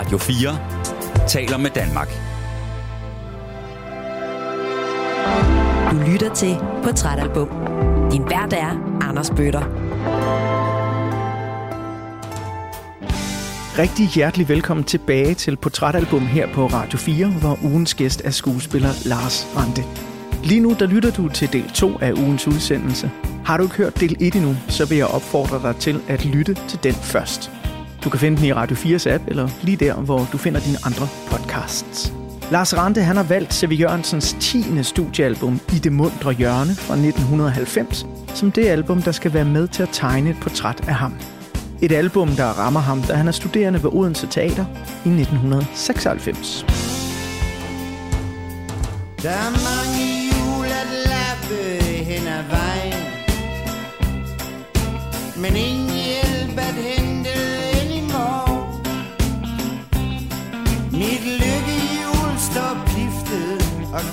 Radio 4 taler med Danmark. Du lytter til Portrætalbum. Din vært er Anders Bøtter. Rigtig hjertelig velkommen tilbage til Portrætalbum her på Radio 4, hvor ugens gæst er skuespiller Lars Rante. Lige nu der lytter du til del 2 af ugens udsendelse. Har du ikke hørt del 1 endnu, så vil jeg opfordre dig til at lytte til den først. Du kan finde den i Radio 4's app, eller lige der, hvor du finder dine andre podcasts. Lars Rante han har valgt C.V. Jørgensens 10. studiealbum I det mundre hjørne fra 1990, som det album, der skal være med til at tegne et portræt af ham. Et album, der rammer ham, da han er studerende ved Odense Teater i 1996. Der er mange jul at lappe hen ad vejen Men ingen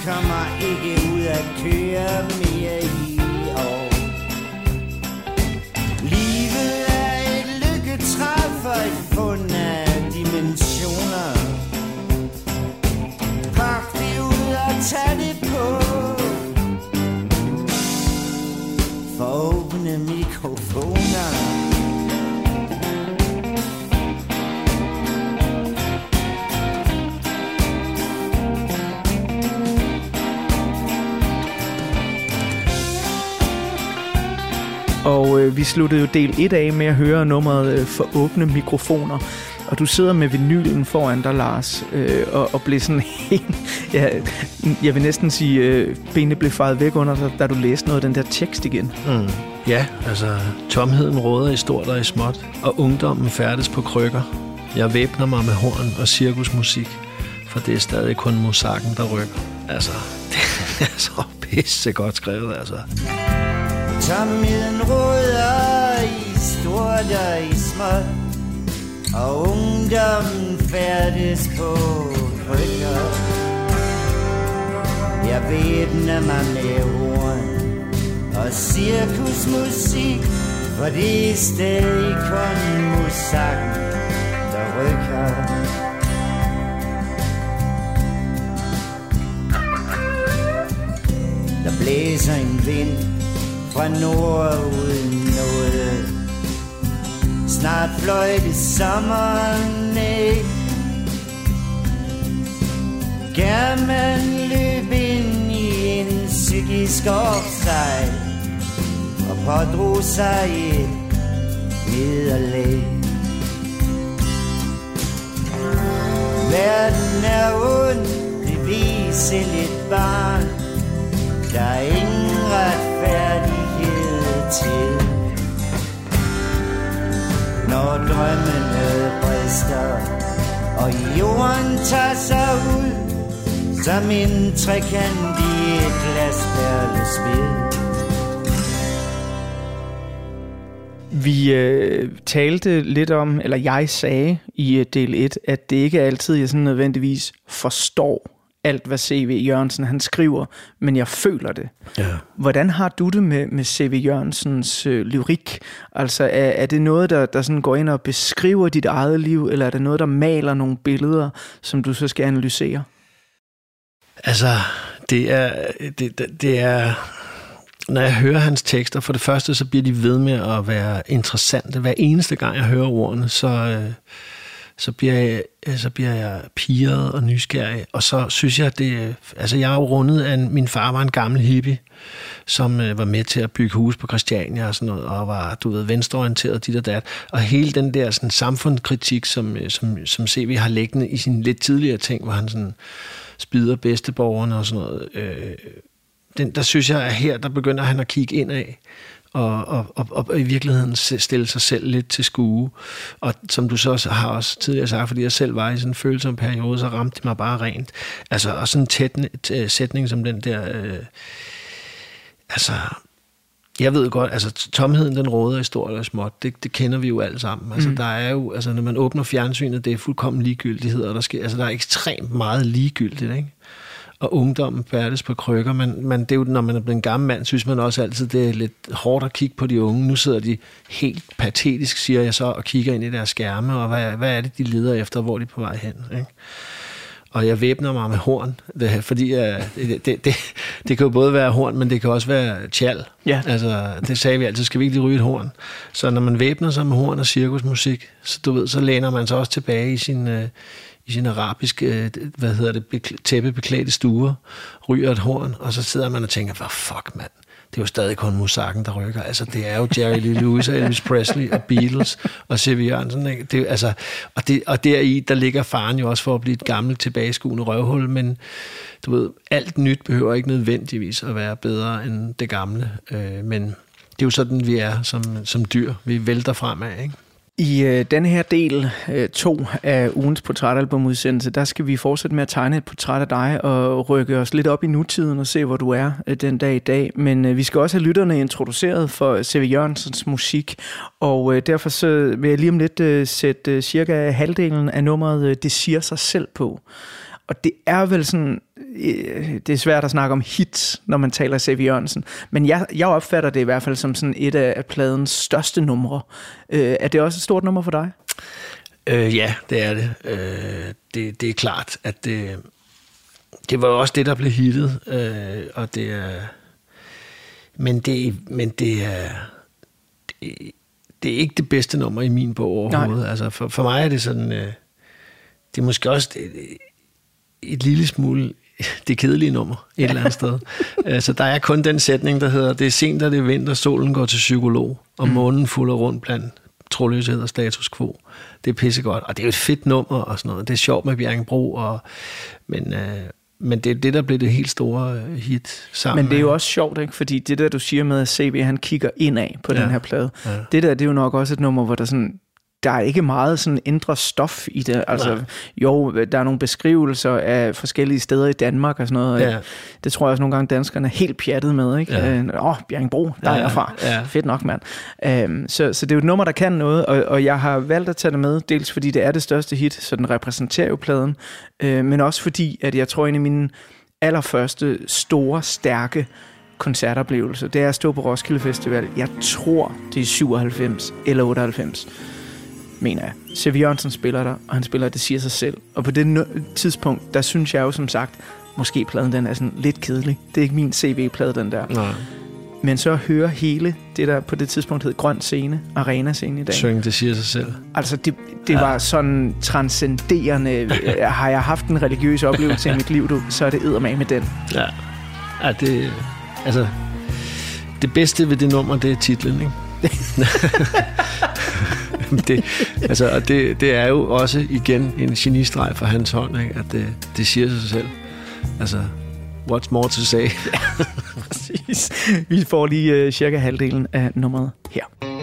kommer ikke ud at køre mere. Øh, vi sluttede jo del 1 af med at høre nummeret øh, for åbne mikrofoner. Og du sidder med vinylen foran dig, Lars, øh, og, og blev sådan helt... Ja, jeg vil næsten sige, øh, benene blev faret væk under dig, da du læste noget af den der tekst igen. Mm. Ja, altså tomheden råder i stort og i småt, og ungdommen færdes på krykker. Jeg væbner mig med horn og cirkusmusik, for det er stadig kun musakken, der rykker. Altså, det er så pisse godt skrevet, altså. Tomheden råder i stort og i småt Og ungdommen færdes på krykker. Jeg væbner mig med horn og cirkusmusik For det er stadig kun musak, der rykker. Der blæser en vind fra nord uden noget. Snart fløj det sommeren ikke Kan man løbe ind i en psykisk offside Og pådrog sig et nederlag? Verden er ond, det viser lidt barn. Der er ingen retfærdighed til. Når drømmene brister Og jorden tager sig ud Som en trekant i et glasperlespil Vi øh, talte lidt om, eller jeg sagde i øh, del 1, at det ikke er altid, jeg sådan nødvendigvis forstår alt, hvad C.V. Jørgensen han skriver, men jeg føler det. Ja. Hvordan har du det med, med C.V. Jørgensens øh, lyrik? Altså, er, er det noget, der, der sådan går ind og beskriver dit eget liv, eller er det noget, der maler nogle billeder, som du så skal analysere? Altså, det er, det, det, det er... Når jeg hører hans tekster, for det første, så bliver de ved med at være interessante. Hver eneste gang, jeg hører ordene, så, øh, så, bliver jeg, øh, så bliver jeg piret og nysgerrig. Og så synes jeg, det... Øh, altså, jeg er jo rundet af... En, min far var en gammel hippie, som øh, var med til at bygge hus på Christiania og sådan noget, og var, du ved, venstreorienteret, dit og dat. Og hele den der sådan, samfundskritik, som, øh, som, som CV har liggende i sin lidt tidligere ting, hvor han sådan spider bedsteborgerne og sådan noget, øh, den, der synes jeg, at her, der begynder han at kigge ind af og, og, og, og i virkeligheden stille sig selv lidt til skue. Og som du så har også tidligere sagt, fordi jeg selv var i sådan en følsom periode, så ramte det mig bare rent. Altså, og sådan en tæt, sætning som den der... Øh, altså, jeg ved godt, altså tomheden den råder i stort og småt, det, det kender vi jo alle sammen. Altså mm. der er jo, altså når man åbner fjernsynet, det er fuldkommen ligegyldighed, og der sker, altså der er ekstremt meget ligegyldigt, ikke? Og ungdommen færdes på krykker. Men, men det er jo, når man er blevet en gammel mand, synes man også altid, det er lidt hårdt at kigge på de unge. Nu sidder de helt patetisk, siger jeg så, og kigger ind i deres skærme, og hvad, hvad er det, de leder efter, hvor de er på vej hen. Ikke? Og jeg væbner mig med horn, fordi uh, det, det, det, det kan jo både være horn, men det kan også være tjal. Ja. Altså, det sagde vi altid, skal vi ikke lige ryge et horn? Så når man væbner sig med horn og cirkusmusik, så, du ved, så læner man sig også tilbage i sin, uh, i sin arabiske, uh, hvad hedder det, bekl- tæppebeklædte stuer, ryger et horn, og så sidder man og tænker, hvad fuck mand, det er jo stadig kun musakken, der rykker. Altså, det er jo Jerry Lee Lewis og Elvis Presley og Beatles og C.V. Jørgensen. Ikke? Det, altså, og, det, og deri, der ligger faren jo også for at blive et gammelt, tilbageskuende røvhul, men du ved, alt nyt behøver ikke nødvendigvis at være bedre end det gamle. Øh, men det er jo sådan, vi er som, som dyr. Vi vælter fremad, ikke? I øh, denne her del, øh, to af ugens portrætalbumudsendelse, der skal vi fortsætte med at tegne et portræt af dig og rykke os lidt op i nutiden og se, hvor du er øh, den dag i dag. Men øh, vi skal også have lytterne introduceret for C.V. Jørgensens musik, og øh, derfor så vil jeg lige om lidt øh, sætte øh, cirka halvdelen af nummeret øh, Det siger sig selv på. Og det er vel sådan, det er svært at snakke om hits, når man taler C.V. Jørgensen, men jeg, jeg opfatter det i hvert fald som sådan et af, pladens største numre. Øh, er det også et stort nummer for dig? Øh, ja, det er det. Øh, det. Det er klart, at det, det var også det, der blev hittet, øh, og det er... Men det, men det er... Det, det er ikke det bedste nummer i min bog overhovedet. Nej. Altså for, for mig er det sådan... Øh, det er måske også et, et lille smule det kedelige nummer et eller andet sted. Altså, der er kun den sætning, der hedder, det er sent, og det er vinter, solen går til psykolog, og månen fuller rundt blandt troløshed og status quo. Det er pissegodt, og det er jo et fedt nummer og sådan noget. Det er sjovt med Bjerringbro, og, men, øh, men det er det, der blev det helt store øh, hit sammen. Men det er jo også sjovt, ikke? fordi det der, du siger med, at CB han kigger indad på. Ja. den her plade, Ja. det der, det er jo nok også et nummer, hvor der sådan, der er ikke meget sådan indre stof i det. Altså, Nej. jo, der er nogle beskrivelser af forskellige steder i Danmark og sådan noget. og Ja. Det tror jeg også nogle gange, danskerne er helt pjattet med. Ikke? Ja. Øh, Åh, Bjerringbro, der er Ja, jeg fra. ja. Fedt nok, mand. Øhm, så, så det er jo et nummer, der kan noget, og, og jeg har valgt at tage det med, dels fordi det er det største hit, så den repræsenterer jo pladen, øh, men også fordi, at jeg tror, en af mine allerførste store, stærke koncertoplevelser, det er at stå på Roskilde Festival. Jeg tror, det er 97 eller 98, mener jeg. C.V. Jørgensen spiller der, og han spiller, det siger sig selv. Og på det nø- tidspunkt, der synes jeg jo som sagt, måske pladen den er sådan lidt kedelig. Det er ikke min CV-plade, den der. Nej, Men så at høre hele det, der på det tidspunkt hed Grøn Scene, Arena Scene i dag. syng, det siger sig selv. Altså, det, det ja. var sådan transcenderende. Har jeg haft en religiøs oplevelse i mit liv, du, så er det eddermame med den. Ja. ja det, altså, det bedste ved det nummer, det er titlen, ikke? det, altså, og det, det er jo også igen en genistreg fra hans hånd, ikke? at det, det siger sig selv. Altså, what's more to say? Præcis. Vi får lige uh, cirka halvdelen af nummeret her.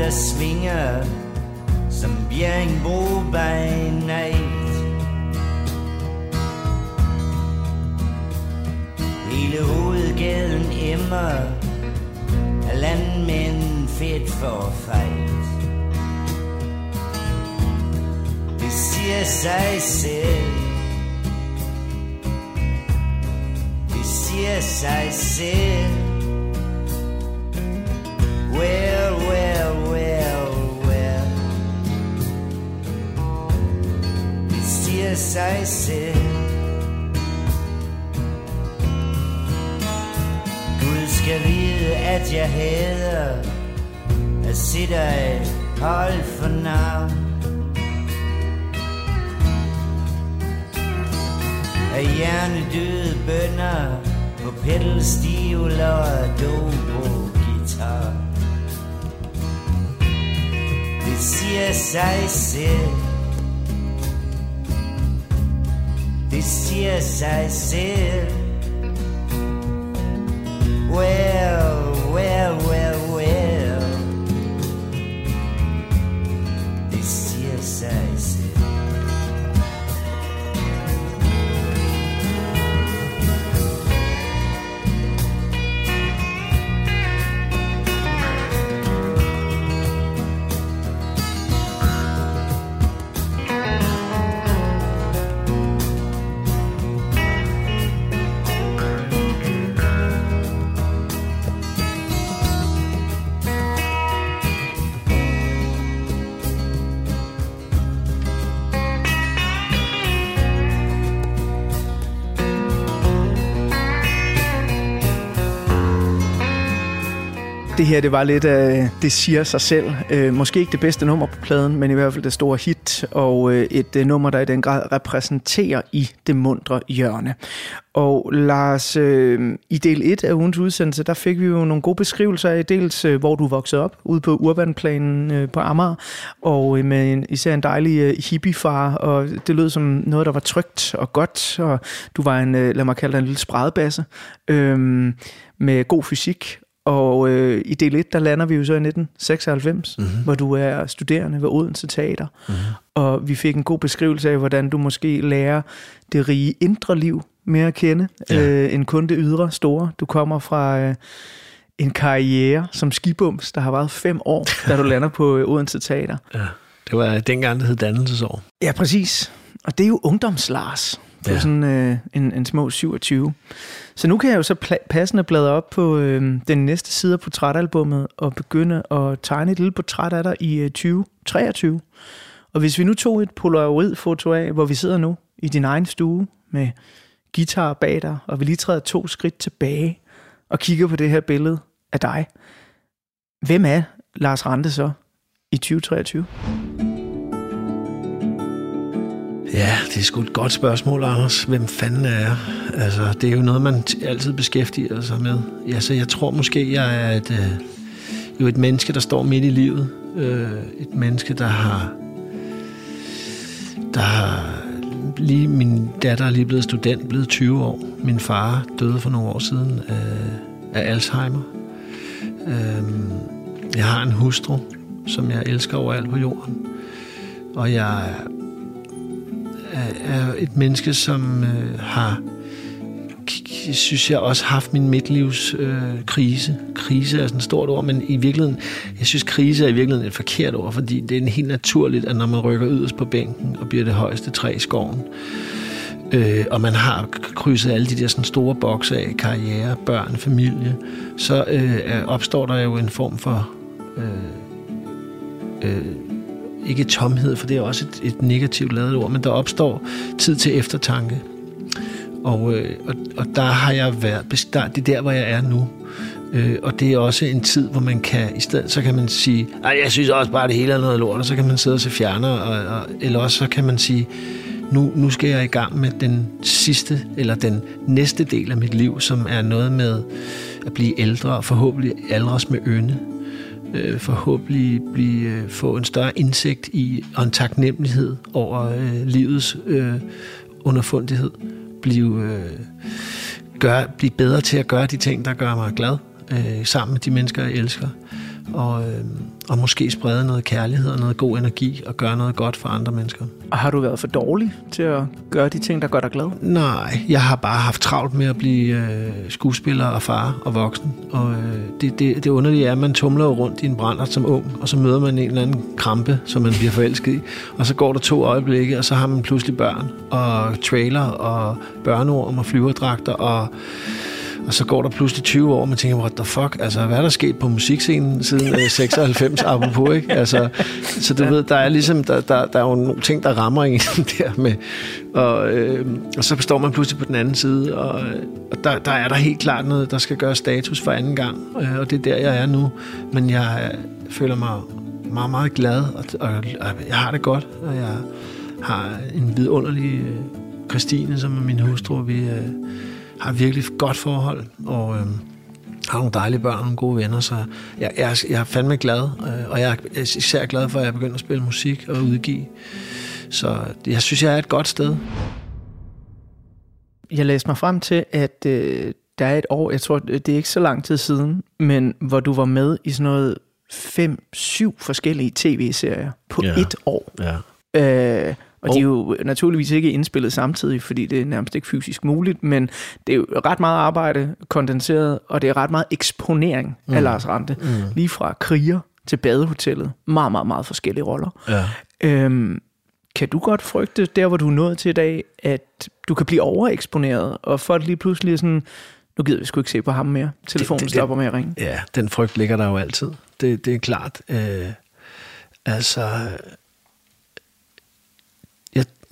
Der svinger Som Bjerringbro by night. Hele hovedgaden emmer Af landmænd fedt for fight. Det siger sig selv. Det siger sig selv. Well, well, Det siger sig selv Gud skal vide, at jeg hader At se dig hold for navn. Af hjernedøde bønder På pedalstivler og dobro guitar. Det siger sig selv. Det siger sig selv Well, well, well, well Det her, det var lidt af, det siger sig selv. Øh, måske ikke det bedste nummer på pladen, men i hvert fald det store hit, og øh, et øh, nummer, der i den grad repræsenterer i det mundre hjørne. Og Lars, øh, i del 1 af ugens udsendelse, der fik vi jo nogle gode beskrivelser af dels, øh, hvor du voksede op, ude på urbanplanen øh, på Amager, og øh, med en, især en dejlig øh, hippiefar, og det lød som noget, der var trygt og godt, og du var en, øh, lad mig kalde dig en lille spredbasse, øh, med god fysik, og øh, i del 1, der lander vi jo så i 1996, mm-hmm. hvor du er studerende ved Odense Teater. Mm-hmm. Og vi fik en god beskrivelse af, hvordan du måske lærer det rige indre liv mere at kende, ja. øh, end kun det ydre store. Du kommer fra øh, en karriere som skibums, der har været fem år, da du lander på øh, Odense Teater. Ja, det var dengang, det hed dannelsesår. Ja, præcis. Og det er jo ungdomslars. Det er ja. sådan øh, en, en små 27. Så nu kan jeg jo så pla- passende bladre op på øh, den næste side af portrætalbummet og begynde at tegne et lille portræt af dig i øh, 2023. Og hvis vi nu tog et polaroid-foto af, hvor vi sidder nu i din egen stue med guitar bag dig, og vi lige træder to skridt tilbage og kigger på det her billede af dig. Hvem er Lars Rante så i 2023? Ja, det er sgu et godt spørgsmål, Anders. Hvem fanden er jeg? Altså, det er jo noget, man altid beskæftiger sig med. Ja, så jeg tror måske, jeg er et, øh, jo et menneske, der står midt i livet. Øh, et menneske, der har... Der har lige, min datter er lige blevet student, blevet 20 år. Min far døde for nogle år siden øh, af Alzheimer. Øh, jeg har en hustru, som jeg elsker overalt på jorden. Og jeg er et menneske, som øh, har, synes jeg, også haft min midtlivs øh, krise. Krise er sådan et stort ord, men i virkeligheden, jeg synes, krise er i virkeligheden et forkert ord, fordi det er helt naturligt, at når man rykker yderst på bænken og bliver det højeste træ i skoven, øh, og man har krydset alle de der sådan store bokse af karriere, børn, familie, så øh, opstår der jo en form for øh, øh, ikke tomhed, for det er også et, et negativt lavet ord, men der opstår tid til eftertanke. Og, øh, og, og der har jeg været, der, det er der, hvor jeg er nu. Øh, og det er også en tid, hvor man kan, i stedet så kan man sige, at jeg synes også bare, det hele er noget lort, og så kan man sidde og se fjerner, og, og, eller også så kan man sige, nu, nu skal jeg i gang med den sidste, eller den næste del af mit liv, som er noget med at blive ældre, og forhåbentlig aldres med ynde øh, forhåbentlig blive, øh, få en større indsigt i og en taknemmelighed over øh, livets øh, underfundighed. Blive, øh, gør, blive bedre til at gøre de ting, der gør mig glad, øh, sammen med de mennesker, jeg elsker. Og, øh, og måske sprede noget kærlighed og noget god energi og gøre noget godt for andre mennesker. Og har du været for dårlig til at gøre de ting, der gør dig glad? Nej, jeg har bare haft travlt med at blive øh, skuespiller og far og voksen. Og øh, det, det, det underlige er, at man tumler rundt i en brænder som ung, og så møder man en eller anden krampe, som man bliver forelsket i. Og så går der to øjeblikke, og så har man pludselig børn og trailer og børneorm og flyverdragter og og så går der pludselig 20 år, og man tænker, what the fuck, altså hvad er der sket på musikscenen siden øh, 96, apropos, ikke? Altså, så du ja. ved, der er ligesom, der, der, der er jo nogle ting, der rammer en der med, og, øh, og så står man pludselig på den anden side, og, og der, der er der helt klart noget, der skal gøre status for anden gang, øh, og det er der, jeg er nu, men jeg føler mig meget, meget glad, og, og, og jeg har det godt, og jeg har en vidunderlig øh, Christine, som er min hustru, vi... Øh, har virkelig godt forhold, og øh, har nogle dejlige børn og nogle gode venner, så jeg, jeg, jeg er fandme glad, øh, og jeg er især glad for, at jeg er begyndt at spille musik og udgive. Så jeg synes, jeg er et godt sted. Jeg læste mig frem til, at øh, der er et år, jeg tror, det er ikke så lang tid siden, men hvor du var med i sådan noget fem, syv forskellige tv-serier på ja. et år. Ja. Øh, og oh. de er jo naturligvis ikke indspillet samtidig, fordi det er nærmest ikke fysisk muligt, men det er jo ret meget arbejde kondenseret, og det er ret meget eksponering mm. af Lars Rante. Mm. Lige fra kriger til badehotellet. Meget, meget, meget forskellige roller. Ja. Øhm, kan du godt frygte, der hvor du er nået til i dag, at du kan blive overeksponeret, og folk lige pludselig er sådan, nu gider vi sgu ikke se på ham mere. Telefonen det, det, stopper med at ringe. Ja, den frygt ligger der jo altid. Det, det er klart. Øh, altså,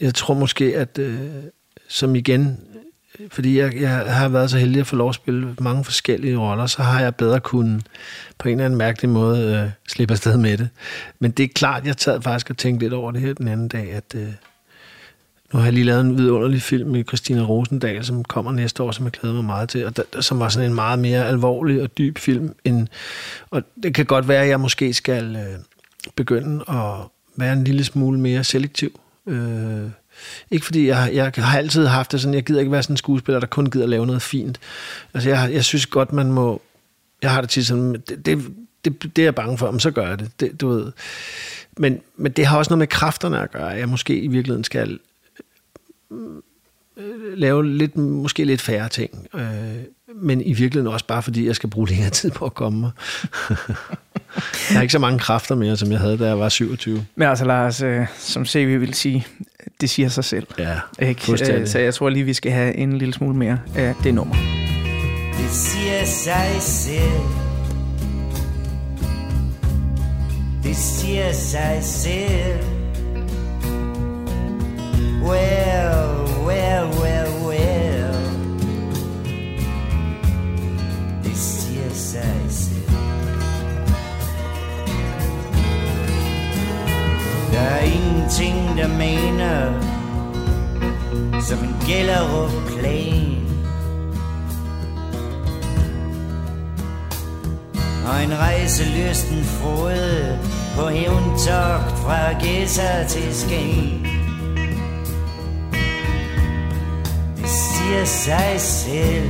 jeg tror måske, at øh, som igen fordi jeg, jeg har været så heldig at få lov at spille mange forskellige roller, så har jeg bedre kunnet på en eller anden mærkelig måde øh, slippe afsted med det. Men det er klart, jeg sad faktisk og tænkte lidt over det her den anden dag, at øh, nu har jeg lige lavet en vidunderlig film med Christina Rosendal, som kommer næste år, som jeg glæder mig meget til, og der, som var sådan en meget mere alvorlig og dyb film. End, og det kan godt være, at jeg måske skal øh, begynde at være en lille smule mere selektiv. Øh, ikke fordi jeg, jeg har altid haft det sådan, jeg gider ikke være sådan en skuespiller, der kun gider lave noget fint. Altså jeg, jeg synes godt, man må, jeg har det til sådan, det, det, det, det er jeg bange for, men så gør jeg det, det du ved. Men, men det har også noget med kræfterne at gøre. Jeg måske i virkeligheden skal øh, lave lidt, måske lidt færre ting. Øh, men i virkeligheden også bare fordi, jeg skal bruge længere tid på at komme mig. jeg har ikke så mange kræfter mere, som jeg havde, da jeg var 27. Men altså Lars, øh, som CV vil sige, det siger sig selv. Ja, Ikke? Øh, så jeg tror lige, vi skal have en lille smule mere af det nummer. Det siger sig selv Det siger sig selv Well, well, well, well Der er ingenting, der mener Som en Gellerup plan. Og en rejselysten frode På hævntogt fra Gæsser til Skagen. Det siger sig selv.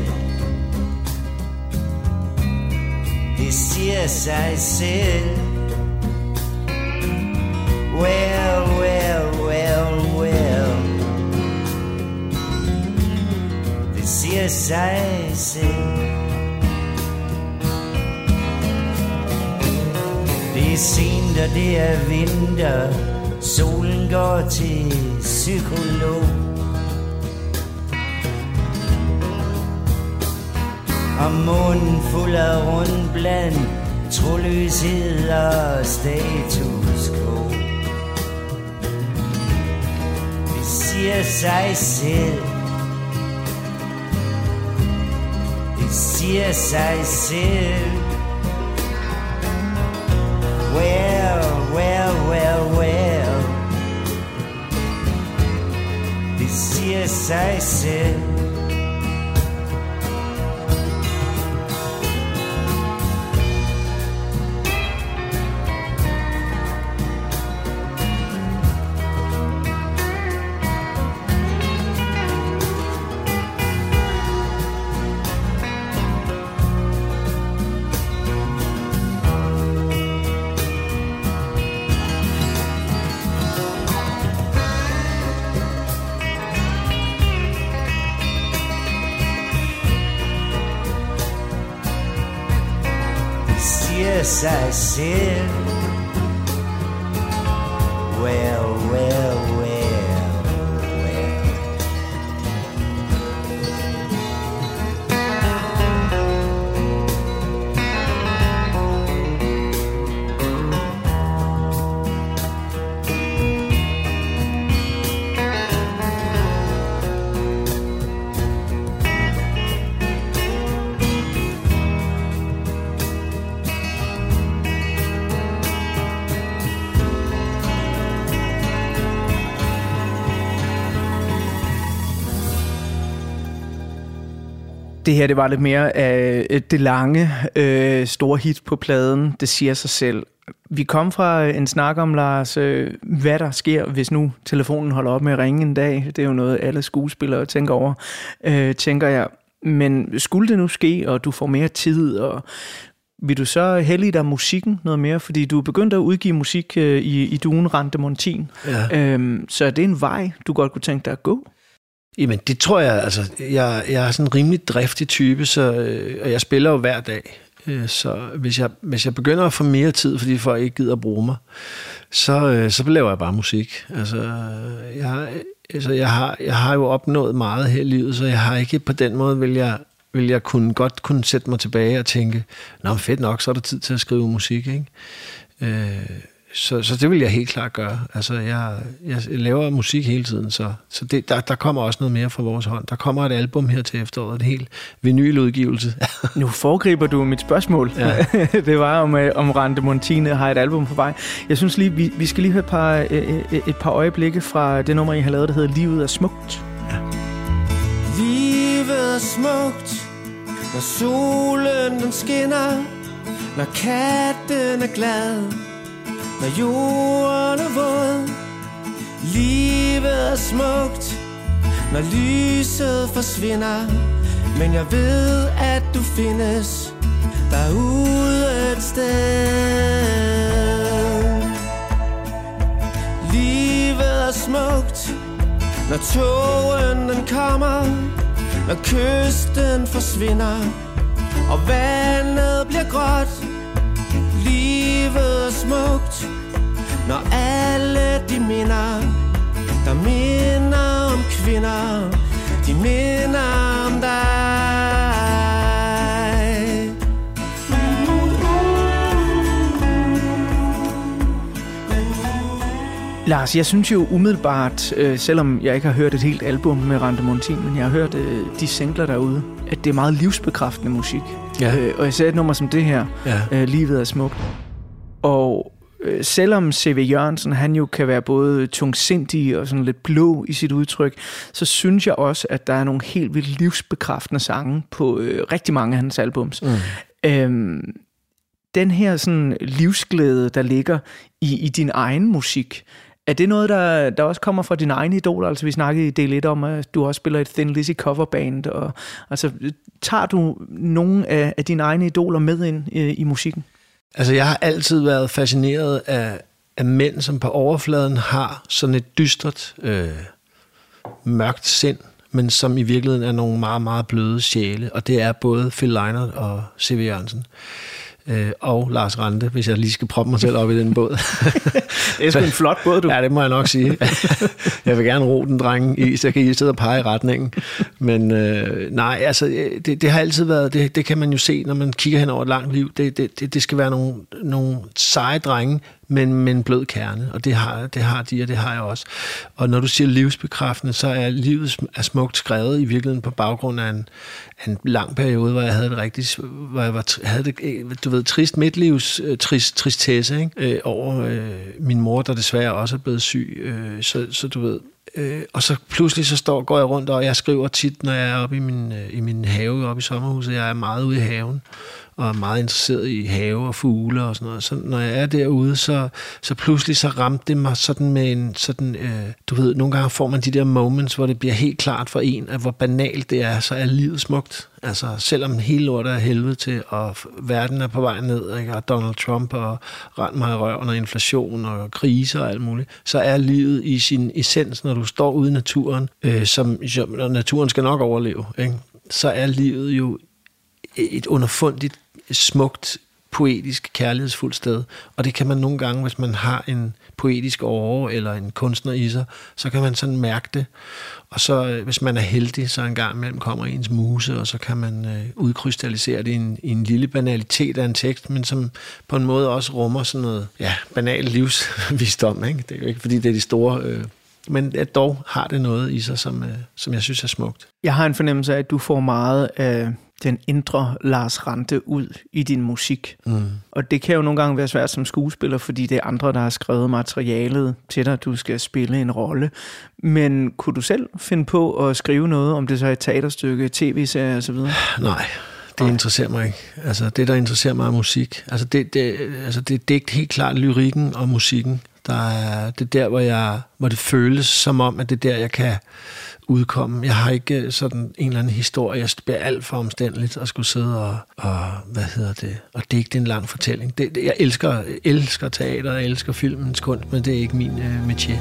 Det siger sig selv. Well, well, well, well. Det siger sig selv Det er sent, og det er vinter. Solen går til psykolog. Og munden fuld af rundt blandt Troløshed og status quo Det siger sig selv Det siger sig selv Well, well, well, well. Det siger sig selv sig Det her, det var lidt mere af øh, det lange, øh, store hit på pladen. Det siger sig selv. Vi kom fra en snak om, Lars, øh, hvad der sker, hvis nu telefonen holder op med at ringe en dag. Det er jo noget, alle skuespillere tænker over, øh, tænker jeg. Men skulle det nu ske, og du får mere tid, og vil du så hellige dig musikken noget mere? Fordi du er begyndt at udgive musik øh, i, i duen Rante Montin. Ja. Øhm, så er det en vej, du godt kunne tænke dig at gå? Jamen, det tror jeg, altså, jeg, jeg er sådan en rimelig driftig type, så, øh, og jeg spiller jo hver dag. Øh, Så hvis jeg, hvis jeg begynder at få mere tid, fordi folk ikke gider at bruge mig, så, øh, så laver jeg bare musik. Altså, jeg, altså jeg, har, jeg har jo opnået meget her i livet, så jeg har ikke på den måde, vil jeg, vil jeg kunne, godt kunne sætte mig tilbage og tænke, nå fedt nok, så er der tid til at skrive musik. Ikke? Øh, så, så det vil jeg helt klart gøre. Altså, jeg, jeg laver musik hele tiden, så, så det, der, der kommer også noget mere fra vores hånd. Der kommer et album her til efteråret, en helt vinyludgivelse. nu foregriber du mit spørgsmål. Ja. det var om, øh, om Rante Montine har et album på vej. Jeg synes lige, vi, vi skal lige høre et par, øh, øh, et par øjeblikke fra det nummer, I har lavet, der hedder Livet er smukt. Ja. Livet er smukt, når solen den skinner, når katten er glad, når jorden er våd. Livet er smukt, når lyset forsvinder, men jeg ved, at du findes derude et sted. Livet er smukt, når togen den kommer, når kysten forsvinder, og vandet bliver gråt. Livet er smukt, når alle de minder, der minder om kvinder, de minder om dig. Lars, jeg synes jo umiddelbart, øh, selvom jeg ikke har hørt et helt album med Rante Montin, men jeg har hørt øh, de singler derude, at det er meget livsbekræftende musik. Ja. Øh, og jeg ser et nummer som det her, ja. øh, Livet er smukt. Og øh, selvom C.V. Jørgensen, han jo kan være både tungsindig og sådan lidt blå i sit udtryk, så synes jeg også, at der er nogle helt vildt livsbekræftende sange på øh, rigtig mange af hans albums. Mm. Øhm, den her sådan livsglæde, der ligger i, i din egen musik, er det noget, der, der også kommer fra dine egne idoler? Altså vi snakkede i del 1 om, at du også spiller et Thin Lizzy coverband. Og, altså, tager du nogle af, af dine egne idoler med ind i, i musikken? Altså jeg har altid været fascineret af, af mænd, som på overfladen har sådan et dystert, øh, mørkt sind, men som i virkeligheden er nogle meget, meget bløde sjæle. Og det er både Phil Leinert og C.V. Jørgensen øh, og Lars Rante, hvis jeg lige skal proppe mig selv op i den båd. det er sgu en flot båd, du. Ja, det må jeg nok sige. jeg vil gerne ro den, dreng, i, så kan I sidde og pege i retningen. Men øh, nej, altså, det, det har altid været, det, det kan man jo se, når man kigger hen over et langt liv. Det, det, det, det skal være nogle, nogle seje drenge, men med en blød kerne, og det har, det har de, og det har jeg også. Og når du siger livsbekræftende, så er livet er smukt skrevet i virkeligheden på baggrund af en, en lang periode, hvor jeg havde det rigtig, hvor jeg var, havde det, øh, du ved, trist midtlivs, øh, trist, tristesse, ikke? Øh, over øh, min mor, der desværre også er blevet syg. Øh, så, så du ved, øh, og så pludselig så står, går jeg rundt, og jeg skriver tit, når jeg er oppe i min, øh, i min have, oppe i sommerhuset, jeg er meget ude i haven, og er meget interesseret i have og fugle og sådan noget. Så når jeg er derude, så, så pludselig så ramte det mig sådan med en sådan, øh, du ved, nogle gange får man de der moments, hvor det bliver helt klart for en, at hvor banalt det er, så er livet smukt. Altså, selvom hele lortet er helvede til, og verden er på vej ned, ikke? og Donald Trump og rent mig i røven, og inflation og kriser og alt muligt, så er livet i sin essens, når du står ude i naturen, øh, som, som naturen skal nok overleve, ikke? så er livet jo et underfundigt smukt, poetisk, kærlighedsfuldt sted. Og det kan man nogle gange, hvis man har en poetisk åre eller en kunstner i sig, så kan man sådan mærke det. Og så, øh, hvis man er heldig, så en gang imellem kommer ens muse, og så kan man øh, udkrystallisere det i en, i en lille banalitet af en tekst, men som på en måde også rummer sådan noget ja, banal livsvisdom. Ikke? Det er jo ikke, fordi det er de store... Øh, men at dog har det noget i sig, som, øh, som jeg synes er smukt. Jeg har en fornemmelse af, at du får meget af den indre Lars Rante ud i din musik. Mm. Og det kan jo nogle gange være svært som skuespiller, fordi det er andre, der har skrevet materialet til dig, du skal spille en rolle. Men kunne du selv finde på at skrive noget, om det så er et teaterstykke, tv-serie osv.? Nej, det interesserer mig ikke. Altså, det, der interesserer mig, er musik. Altså, det, det, altså, det, det er helt klart lyrikken og musikken. Der er, det er der, hvor, jeg, hvor det føles som om, at det er der, jeg kan udkomme. Jeg har ikke øh, sådan en eller anden historie. Jeg bliver alt for omstændeligt at skulle sidde og, og hvad hedder det, og digte en lang fortælling. Det, det, jeg elsker, elsker teater, jeg elsker filmens kunst, men det er ikke min øh, metier.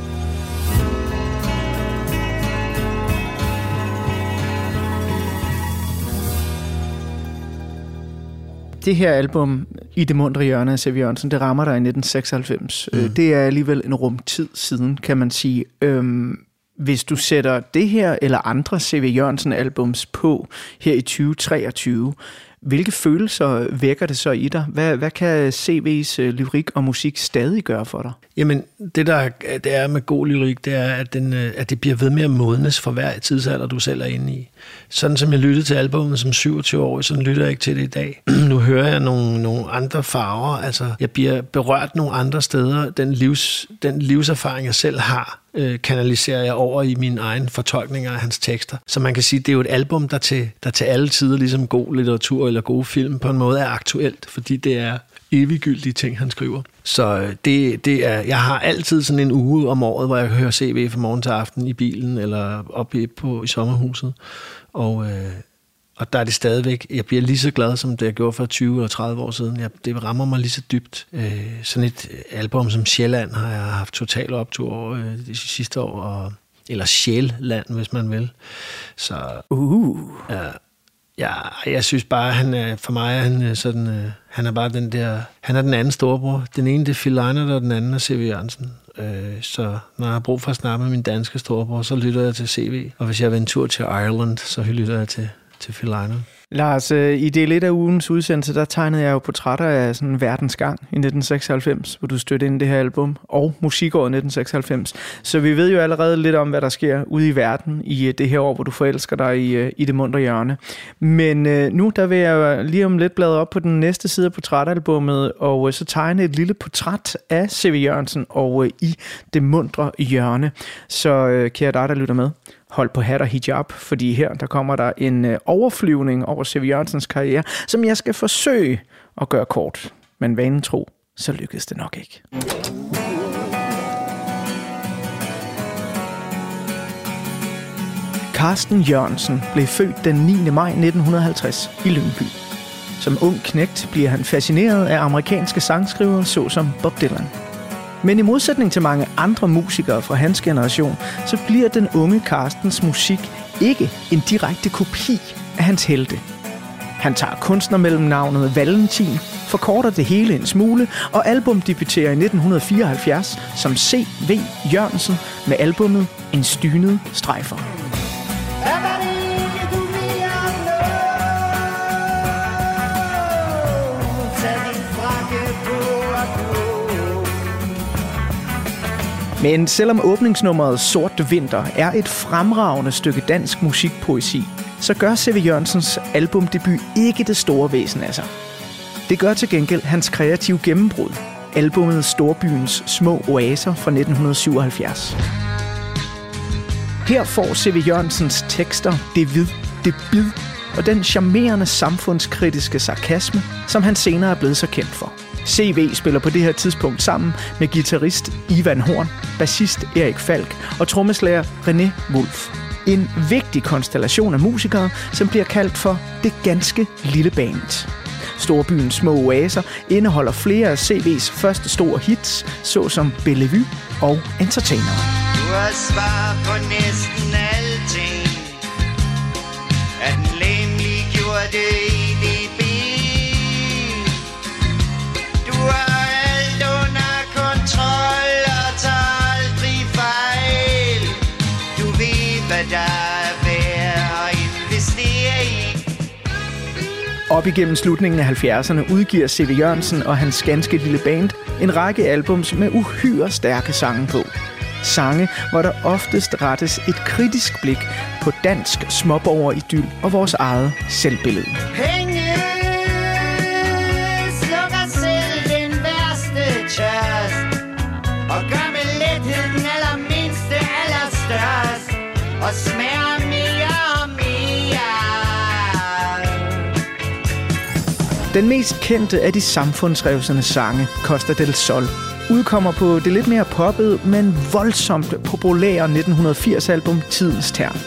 Det her album, I det mundre hjørne af C.V. Jørgensen, det rammer dig i 1996. Mm. Det er alligevel en rumtid siden, kan man sige. Øhm, hvis du sætter det her eller andre C.V. Jørgensen albums på her i 2023, hvilke følelser vækker det så i dig? Hvad, hvad kan CV's øh, lyrik og musik stadig gøre for dig? Jamen, det der det er med god lyrik, det er, at, den, øh, at det bliver ved med at modnes for hver tidsalder, du selv er inde i. Sådan som jeg lyttede til albumet som 27 år, sådan lytter jeg ikke til det i dag. nu hører jeg nogle, nogle andre farver, altså jeg bliver berørt nogle andre steder. Den, livs, den livserfaring, jeg selv har, øh, kanaliserer jeg over i min egen fortolkninger af hans tekster. Så man kan sige, det er jo et album, der til, der til alle tider, ligesom god litteratur eller gode film, på en måde er aktuelt, fordi det er eviggyldige ting, han skriver. Så øh, det, det er, jeg har altid sådan en uge om året, hvor jeg hører CV fra morgen til aften i bilen, eller oppe på, i sommerhuset. Og, øh, og der er det stadigvæk, jeg bliver lige så glad, som det jeg gjorde for 20 eller 30 år siden. Jeg, det rammer mig lige så dybt. Øh, sådan et album som Sjælland har jeg haft total optur over øh, de sidste år, og, eller Sjælland, hvis man vil. Så Uh. Ja, ja, jeg synes bare, han er, for mig er han øh, sådan, øh, han er bare den der, han er den anden storebror. Den ene det er Phil Leinert, og den anden er C.V. Jørgensen. Øh, så når jeg har brug for at snakke med min danske storebror, så lytter jeg til C.V. Og hvis jeg vil en tur til Ireland, så lytter jeg til, til Phil Leinert. Lars, øh, i del 1 af ugens udsendelse, der tegnede jeg jo portrætter af sådan verdens gang i 1996, hvor du støttede ind i det her album, og musikåret 1996. Så vi ved jo allerede lidt om, hvad der sker ude i verden i øh, det her år, hvor du forelsker dig i, øh, i det mundre hjørne. Men øh, nu der vil jeg lige om lidt bladre op på den næste side af portrætalbummet, og øh, så tegne et lille portræt af C.V. Jørgensen og øh, i det mundre hjørne. Så kære dig, der lytter med, hold på hat og hijab, fordi her der kommer der en øh, overflyvning over C.V. Jørgensens karriere, som jeg skal forsøge at gøre kort. Men vanen tro, så lykkedes det nok ikke. Carsten Jørgensen blev født den 9. maj 1950 i Lyngby. Som ung knægt bliver han fascineret af amerikanske sangskrivere såsom Bob Dylan. Men i modsætning til mange andre musikere fra hans generation, så bliver den unge Carstens musik ikke en direkte kopi af hans helte. Han tager kunstnermellemnavnet Valentin, forkorter det hele en smule, og album debuterer i 1974 som C.V. Jørgensen med albummet En stynet strejfer. Everybody! Men selvom åbningsnummeret Sort Vinter er et fremragende stykke dansk musikpoesi, så gør C.V. Jørgensens albumdebut ikke det store væsen af sig. Det gør til gengæld hans kreative gennembrud, albumet Storbyens Små Oaser fra 1977. Her får C.V. Jørgensens tekster det vid, det bid og den charmerende samfundskritiske sarkasme, som han senere er blevet så kendt for. CV spiller på det her tidspunkt sammen med guitarist Ivan Horn, bassist Erik Falk og trommeslager René Wolf. En vigtig konstellation af musikere, som bliver kaldt for det ganske lille band. Storbyens små oaser indeholder flere af CV's første store hits, såsom Bellevue og Entertainer. Du har svar på næsten alting At den lemliggjorte det Op igennem slutningen af 70'erne udgiver C.V. Jørgensen og hans ganske lille band en række albums med uhyre stærke sange på. Sange, hvor der oftest rettes et kritisk blik på dansk småborgeridyl og vores eget selvbillede. Hey! Den mest kendte af de samfundsrevsende sange, Costa del Sol, udkommer på det lidt mere poppede, men voldsomt populære 1980-album Tidens Tern.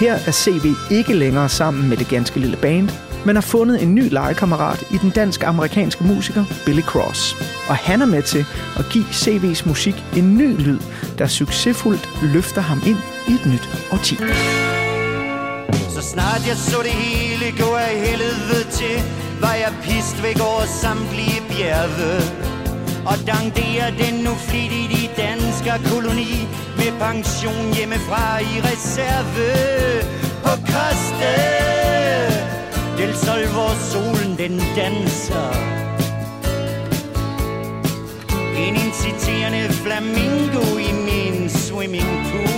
Her er CV ikke længere sammen med det ganske lille band, men har fundet en ny legekammerat i den dansk-amerikanske musiker Billy Cross. Og han er med til at give CV's musik en ny lyd, der succesfuldt løfter ham ind i et nyt årti. Så snart jeg så det hele gå af helvede til var jeg pist væk over samtlige bjerge. Og dankderer den nu flittigt i dansk koloni Med pension hjemmefra i reserve. På Koste, Del Sol, hvor solen den danser. En inciterende flamingo i min swimmingpool.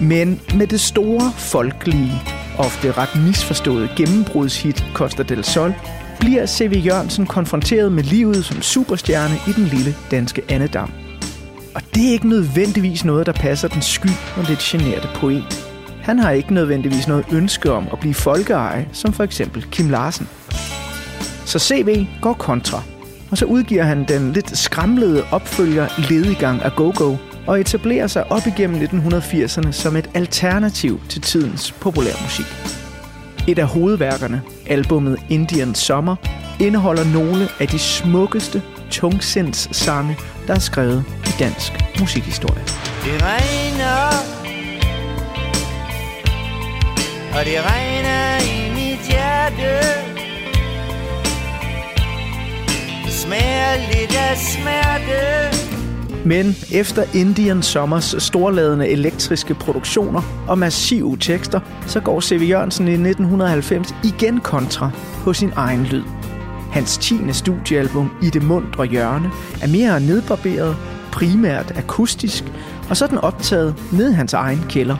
Men med det store, folkelige, ofte ret misforståede gennembrudshit Costa del Sol, bliver C.V. Jørgensen konfronteret med livet som superstjerne i den lille danske andedam. Og det er ikke nødvendigvis noget, der passer den sky og lidt generte poet. Han har ikke nødvendigvis noget ønske om at blive folkeeje, som for eksempel Kim Larsen. Så CV går kontra, og så udgiver han den lidt skramlede opfølger Ledigang af Go-Go, og etablerer sig op igennem 1980'erne som et alternativ til tidens populærmusik. Et af hovedværkerne, albummet Indian Summer, indeholder nogle af de smukkeste tungsindssange, der er skrevet i dansk musikhistorie. Det regner Og det regner i mit hjerte Det smager lidt af smerte men efter Indian Sommers storladende elektriske produktioner og massive tekster, så går C.V. Jørgensen i 1990 igen kontra på sin egen lyd. Hans 10. studiealbum I det mundre hjørne er mere nedbarberet, primært akustisk, og så er den optaget ned i hans egen kælder.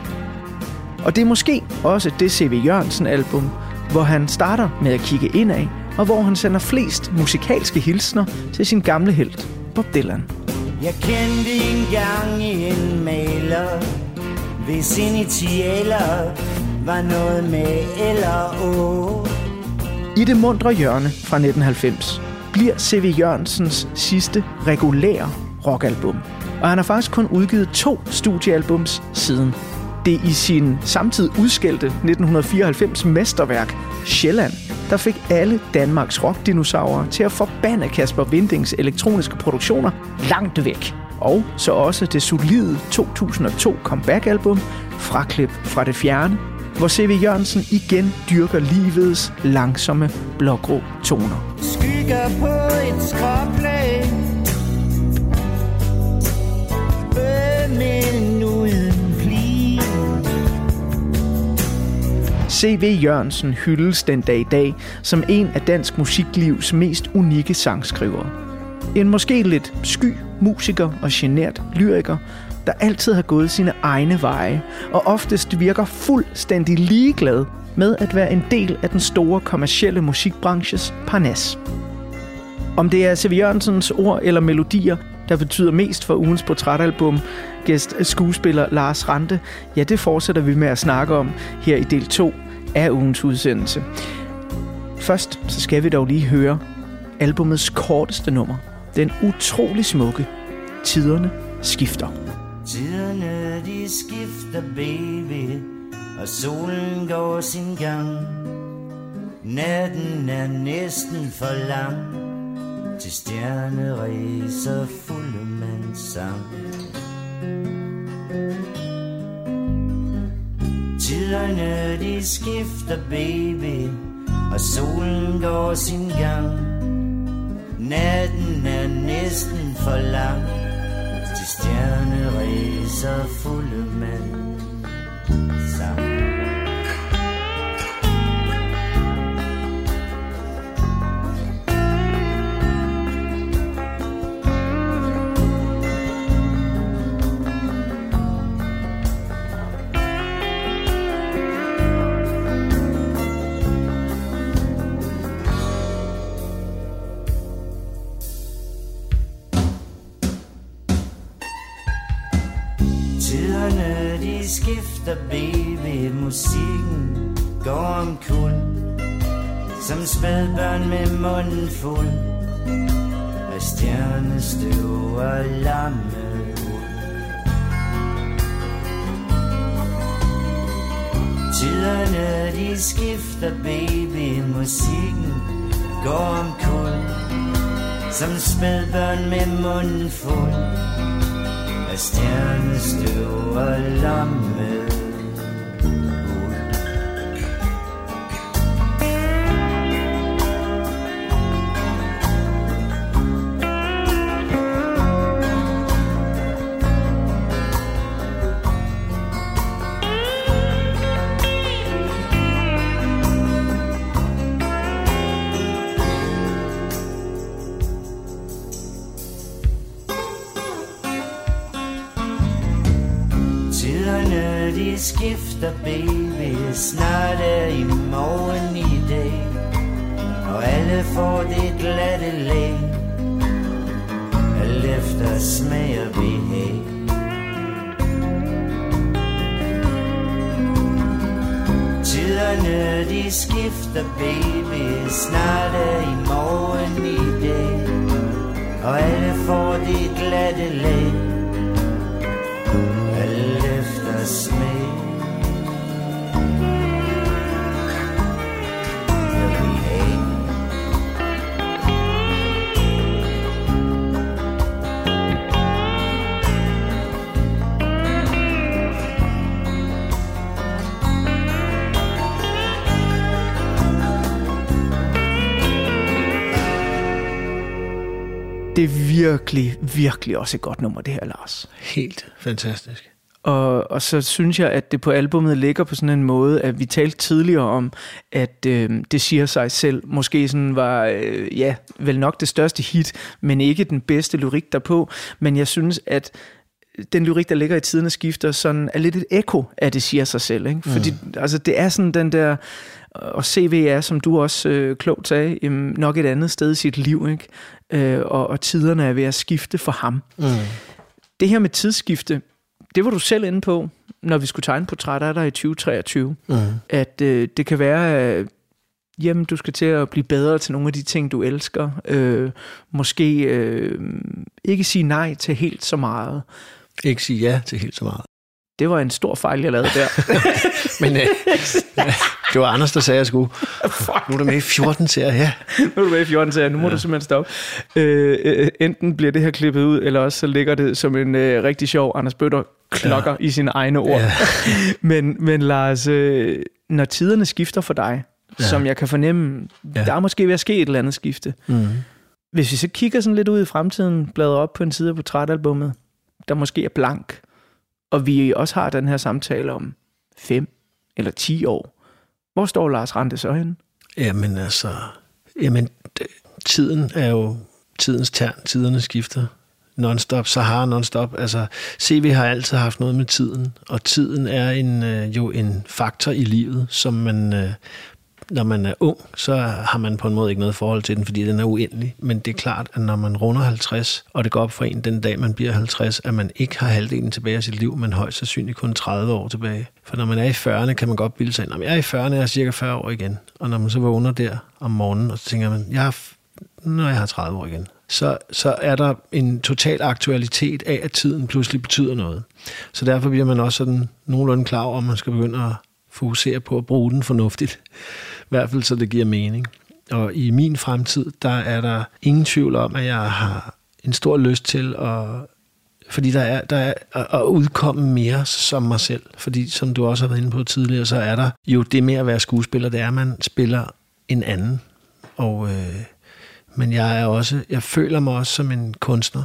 Og det er måske også det C.V. Jørgensen-album, hvor han starter med at kigge indad, og hvor han sender flest musikalske hilsner til sin gamle helt, Bob Dylan. Jeg kendte engang en maler Hvis initialer var noget med eller å I det mundre hjørne fra 1990 bliver C.V. Jørgensens sidste regulære rockalbum. Og han har faktisk kun udgivet to studiealbums siden. Det i sin samtidig udskældte 1994 mesterværk Sjælland, der fik alle Danmarks rockdinosaurer til at forbande Kasper Vindings elektroniske produktioner langt væk. Og så også det solide 2002 comeback-album Fraklip fra det fjerne, hvor C.V. Jørgensen igen dyrker livets langsomme blågrå toner. Skygger på et skråplan Men uden C.V. Jørgensen hyldes den dag i dag som en af dansk musiklivs mest unikke sangskrivere. En måske lidt sky musiker og genert lyriker, der altid har gået sine egne veje, og oftest virker fuldstændig ligeglad med at være en del af den store kommercielle musikbranches parnas. Om det er C.V. Jørgensens ord eller melodier, der betyder mest for ugens portrætalbum, gæst øh, skuespiller Lars Rante, ja, det fortsætter vi med at snakke om her i del 2 af ugens udsendelse. Først så skal vi dog lige høre albumets korteste nummer. Den utrolig smukke Tiderne skifter. Tiderne de skifter baby Og solen går sin gang Natten er næsten for lang til stjerneræser fulde man sang. Tiderne de skifter baby Og solen går sin gang. Natten er næsten for lang. Til stjerneræser fulde man sang. Skifter baby Musikken går om kul Som spædbørn med munden fuld. Af stjernestøv og lamme Tiderne de skifter baby Musikken går om kul Som spædbørn med munden fuld. Af stjernestøv og lamme virkelig, også et godt nummer, det her, Lars. Helt fantastisk. Og, og så synes jeg, at det på albummet ligger på sådan en måde, at vi talte tidligere om, at øh, det siger sig selv. Måske sådan var, øh, ja, vel nok det største hit, men ikke den bedste lyrik derpå. Men jeg synes, at den lyrik, der ligger i tiderne skifter, sådan er lidt et ekko af det siger sig selv. Ikke? Fordi mm. altså, det er sådan den der, og CV er, som du også øh, klogt sagde, jamen, nok et andet sted i sit liv. Ikke? Øh, og, og tiderne er ved at skifte for ham. Mm. Det her med tidsskifte, det var du selv inde på, når vi skulle tegne portrætter af dig i 2023. Mm. At øh, det kan være, at jamen, du skal til at blive bedre til nogle af de ting, du elsker. Øh, måske øh, ikke sige nej til helt så meget. Ikke sige ja til helt så meget. Det var en stor fejl, jeg lavede der. Men øh, det var Anders, der sagde, at jeg skulle. Fuck. Nu er du med i 14 serier, ja. nu er du med i 14 serier, nu må ja. du simpelthen stoppe. Øh, øh, enten bliver det her klippet ud, eller også så ligger det som en øh, rigtig sjov Anders Bøtter klokker ja. i sine egne ord. Ja. men, men Lars, øh, når tiderne skifter for dig, ja. som jeg kan fornemme, ja. der er måske ved at ske et eller andet skifte. Mm. Hvis vi så kigger sådan lidt ud i fremtiden, bladrer op på en side af portrætalbummet, der måske er blank, og vi også har den her samtale om 5 eller 10 år, hvor står Lars Rante så hen? Jamen altså, jamen, tiden er jo tidens tern, tiderne skifter nonstop, Sahara nonstop. Altså, CV har altid haft noget med tiden, og tiden er en, øh, jo en faktor i livet, som man, øh, når man er ung, så har man på en måde ikke noget forhold til den, fordi den er uendelig. Men det er klart, at når man runder 50, og det går op for en den dag, man bliver 50, at man ikke har halvdelen tilbage af sit liv, men højst sandsynligt kun 30 år tilbage. For når man er i 40'erne, kan man godt bilde sig ind, jeg er i 40'erne, jeg er cirka 40 år igen. Og når man så vågner der om morgenen, og så tænker man, jeg er når jeg har 30 år igen, så, så er der en total aktualitet af, at tiden pludselig betyder noget. Så derfor bliver man også sådan nogenlunde klar over, om man skal begynde at fokusere på at bruge den fornuftigt. I hvert fald så det giver mening. Og i min fremtid, der er der ingen tvivl om, at jeg har en stor lyst til at fordi der er, der er at udkomme mere som mig selv. Fordi som du også har været inde på tidligere, så er der jo det med at være skuespiller, det er, at man spiller en anden. Og, øh, men jeg er også, jeg føler mig også som en kunstner.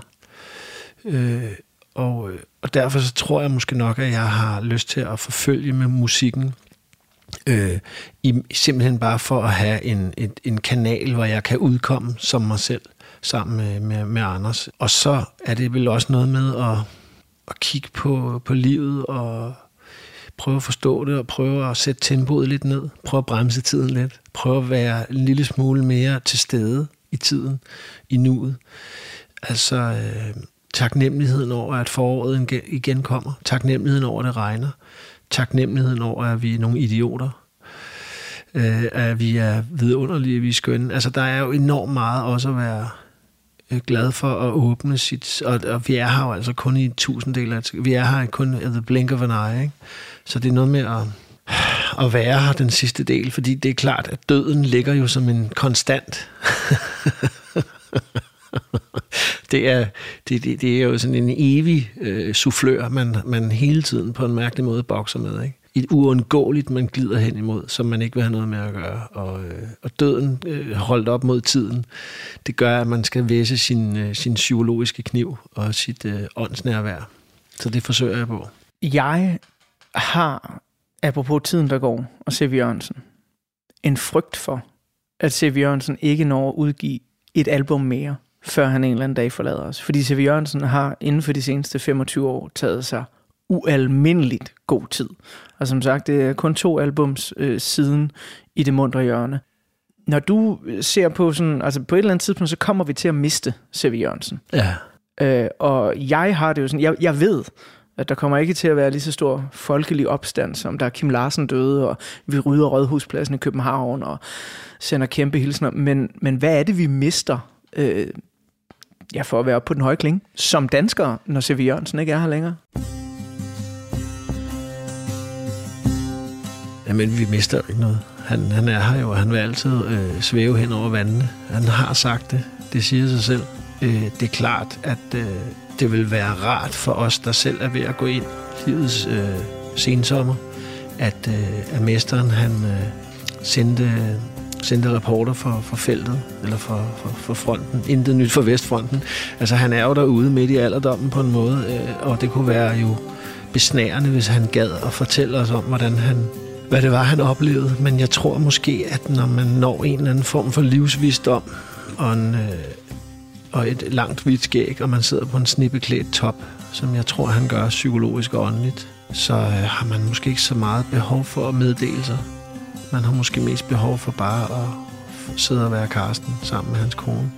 Øh, og, øh, og derfor så tror jeg måske nok, at jeg har lyst til at forfølge med musikken. Øh, i, simpelthen bare for at have en, et, en kanal, hvor jeg kan udkomme som mig selv sammen med, med, med Anders. Og så er det vel også noget med at, at kigge på, på livet og prøve at forstå det og prøve at sætte tempoet lidt ned. Prøve at bremse tiden lidt. Prøve at være en lille smule mere til stede i tiden, i nuet. Altså øh, taknemmeligheden over, at foråret igen kommer. Taknemmeligheden over, at det regner. Taknemmeligheden over, at vi er nogle idioter. Øh, at vi er vidunderlige, at vi er skønne. Altså der er jo enormt meget også at være øh, glad for at åbne sit... Og, og vi er her jo altså kun i tusinddel af... Vi er her kun i the blink of an eye, ikke? Så det er noget med at at være her den sidste del, fordi det er klart, at døden ligger jo som en konstant. det, er, det, det, det er jo sådan en evig øh, soufflør, man, man hele tiden på en mærkelig måde bokser med. Ikke? Et uundgåeligt, man glider hen imod, som man ikke vil have noget med at gøre. Og, øh, og døden øh, holdt op mod tiden, det gør, at man skal væse sin, øh, sin psykologiske kniv og sit øh, åndsnærvær. Så det forsøger jeg på. Jeg har apropos tiden, der går, og C.V. Jørgensen, en frygt for, at C.V. Jørgensen ikke når at udgive et album mere, før han en eller anden dag forlader os. Fordi C.V. Jørgensen har inden for de seneste 25 år taget sig ualmindeligt god tid. Og som sagt, det er kun to albums øh, siden i det mundre hjørne. Når du ser på sådan, altså på et eller andet tidspunkt, så kommer vi til at miste C.V. Jørgensen. Ja. Øh, og jeg har det jo sådan, jeg, jeg ved, at der kommer ikke til at være lige så stor folkelig opstand, som der Kim Larsen døde, og vi rydder Rådhuspladsen i København, og sender kæmpe hilsner. Men, men hvad er det, vi mister, øh, ja, for at være oppe på den høje klinge, som danskere, når C.V. Jørgensen ikke er her længere? Jamen, vi mister jo ikke noget. Han, han er her jo, og han vil altid øh, svæve hen over vandene. Han har sagt det. Det siger sig selv. Øh, det er klart, at øh, det vil være rart for os, der selv er ved at gå ind i livets øh, sensommer, at, øh, at mesteren han øh, sendte, sendte rapporter for, for feltet, eller for, for, for fronten. Intet nyt for Vestfronten. Altså, han er jo derude midt i alderdommen på en måde, øh, og det kunne være jo besnærende, hvis han gad at fortælle os om, hvordan han hvad det var, han oplevede. Men jeg tror måske, at når man når en eller anden form for livsvisdom og, en, øh, og et langt hvidt skæg, og man sidder på en snippeklædt top, som jeg tror, han gør psykologisk og åndeligt, så øh, har man måske ikke så meget behov for at meddele sig. Man har måske mest behov for bare at sidde og være Karsten sammen med hans kone.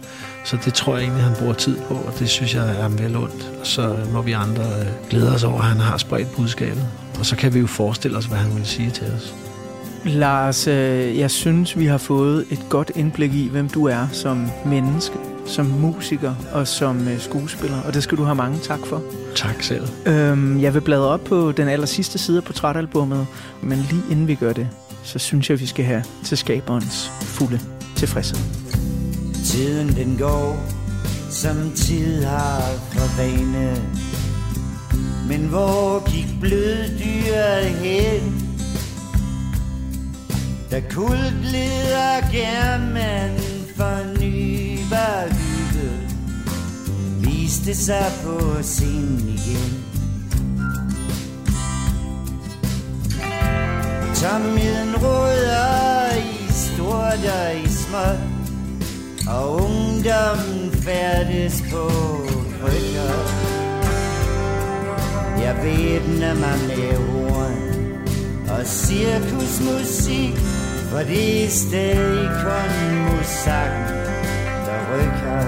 Så det tror jeg egentlig, han bruger tid på, og det synes jeg er vel ondt. Og så må vi andre øh, glæde os over, at han har spredt budskabet. Og så kan vi jo forestille os, hvad han vil sige til os. Lars, øh, jeg synes, vi har fået et godt indblik i, hvem du er som menneske, som musiker og som øh, skuespiller, og det skal du have mange tak for. Tak selv. Øhm, jeg vil bladre op på den aller sidste side af portrætalbummet, men lige inden vi gør det, så synes jeg, vi skal have til skaberens fulde tilfredshed. Tiden den går, som tid har for vane Men hvor gik bløddyret hen? Da kult leder german for nyere hygge Viste sig på scenen igen Tomheden råder i stort og i småt og ungdommen færdes på krykker. Jeg væbner mig med horn og cirkusmusik, for det er stadig kun musak, der rykker.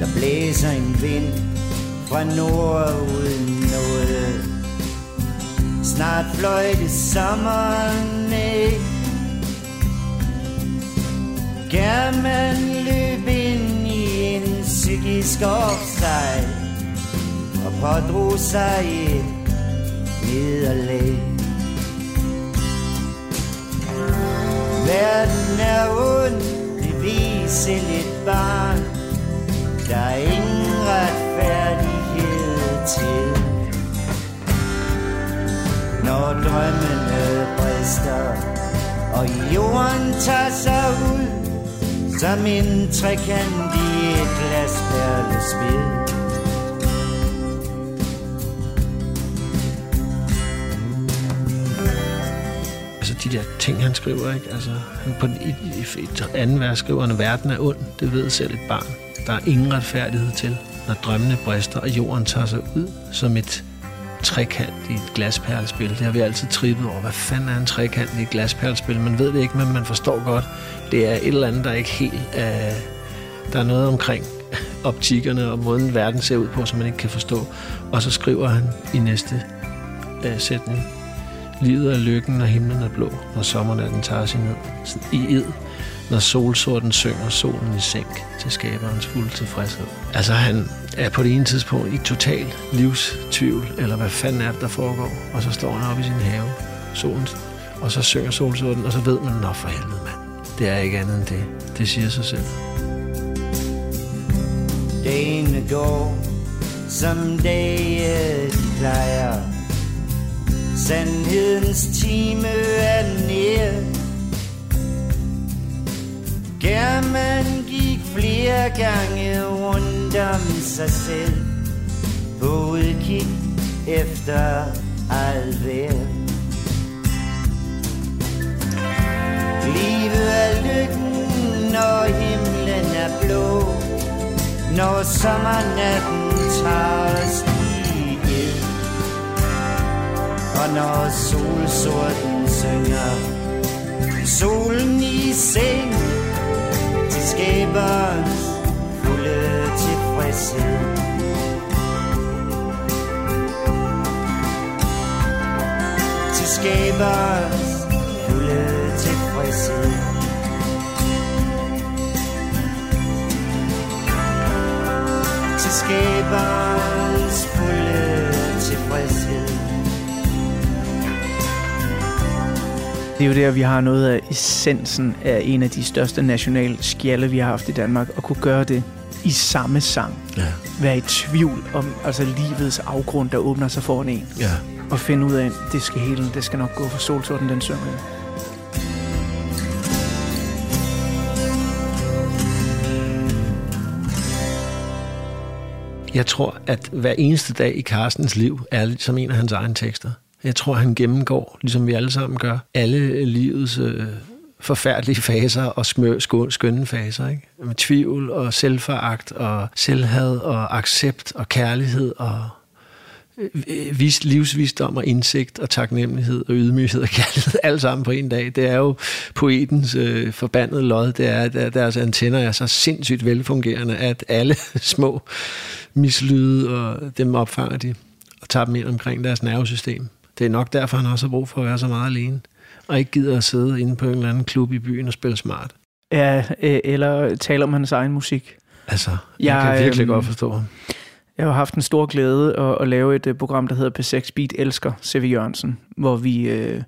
Der blæser en vind fra nord uden noget. Snart fløj det sommeren ikke af man løb ind i en psykisk offside Og pådrog sig et nederlag? Verden er ond, det viser lidt barn. Der er blomster Og jorden tager sig ud Som en trekant i et glasperlespil Altså de der ting, han skriver, ikke? Altså, han på den, i, i, i anden vers skriver han, at verden er ond. Det ved selv et barn. Der er ingen retfærdighed til, når drømmene brister, og jorden tager sig ud som et trekant i et glasperlespil. Det har vi altid trippet over. Hvad fanden er en trekant i et glasperlespil? Man ved det ikke, men man forstår godt. Det er et eller andet, der ikke helt... Uh, der er noget omkring optikkerne og måden verden ser ud på, som man ikke kan forstå. Og så skriver han i næste uh, sætning. Livet er lykken, når himlen er blå, når sommernatten tager sig ned. I ed når solsorten synger solen i sænk til skaberens fulde tilfredshed. Altså han er på det ene tidspunkt i total livstvivl, eller hvad fanden er det, der foregår, og så står han oppe i sin have, solen, og så synger solsorten, og så ved man, nå for helvede mand, det er ikke andet end det. Det siger sig selv. Dagen går, som dage plejer. Sandhedens time er nær German gik flere gange rundt om sig selv På udkig efter alt vejr Livet er lykken, når himlen er blå. Når sommernatten tager os igen. Og når solsorten synger Solen i sengen til skabers fulde tilfredshed. Til skabers fulde tilfredshed. Til skabers fulde tilfredshed. Det er jo der, vi har noget af essensen af en af de største nationale skjalde, vi har haft i Danmark, og kunne gøre det i samme sang. Ja. Være i tvivl om altså livets afgrund, der åbner sig foran en. Ja. Og finde ud af, det skal hele, det skal nok gå for solsorten, den synger. Jeg tror, at hver eneste dag i Carstens liv er lidt som en af hans egne tekster. Jeg tror, han gennemgår, ligesom vi alle sammen gør, alle livets øh, forfærdelige faser og smø, skø, skønne faser. Ikke? Med tvivl og selvforagt og selvhad og accept og kærlighed og øh, vis, livsvisdom og indsigt og taknemmelighed og ydmyghed og kærlighed, alt sammen på en dag. Det er jo poetens øh, forbandede lod, det er, at deres antenner er så sindssygt velfungerende, at alle små mislyde, og dem opfanger de og tager dem ind omkring deres nervesystem. Det er nok derfor, han også har brug for at være så meget alene, og ikke gider at sidde inde på en eller anden klub i byen og spille smart. Ja, øh, eller tale om hans egen musik. Altså, jeg, Jeg, kan virkelig øhm, godt forstå ham. Jeg har haft en stor glæde at, at lave et uh, program, der hedder P6 Beat Elsker C.V. Jørgensen, hvor vi øh,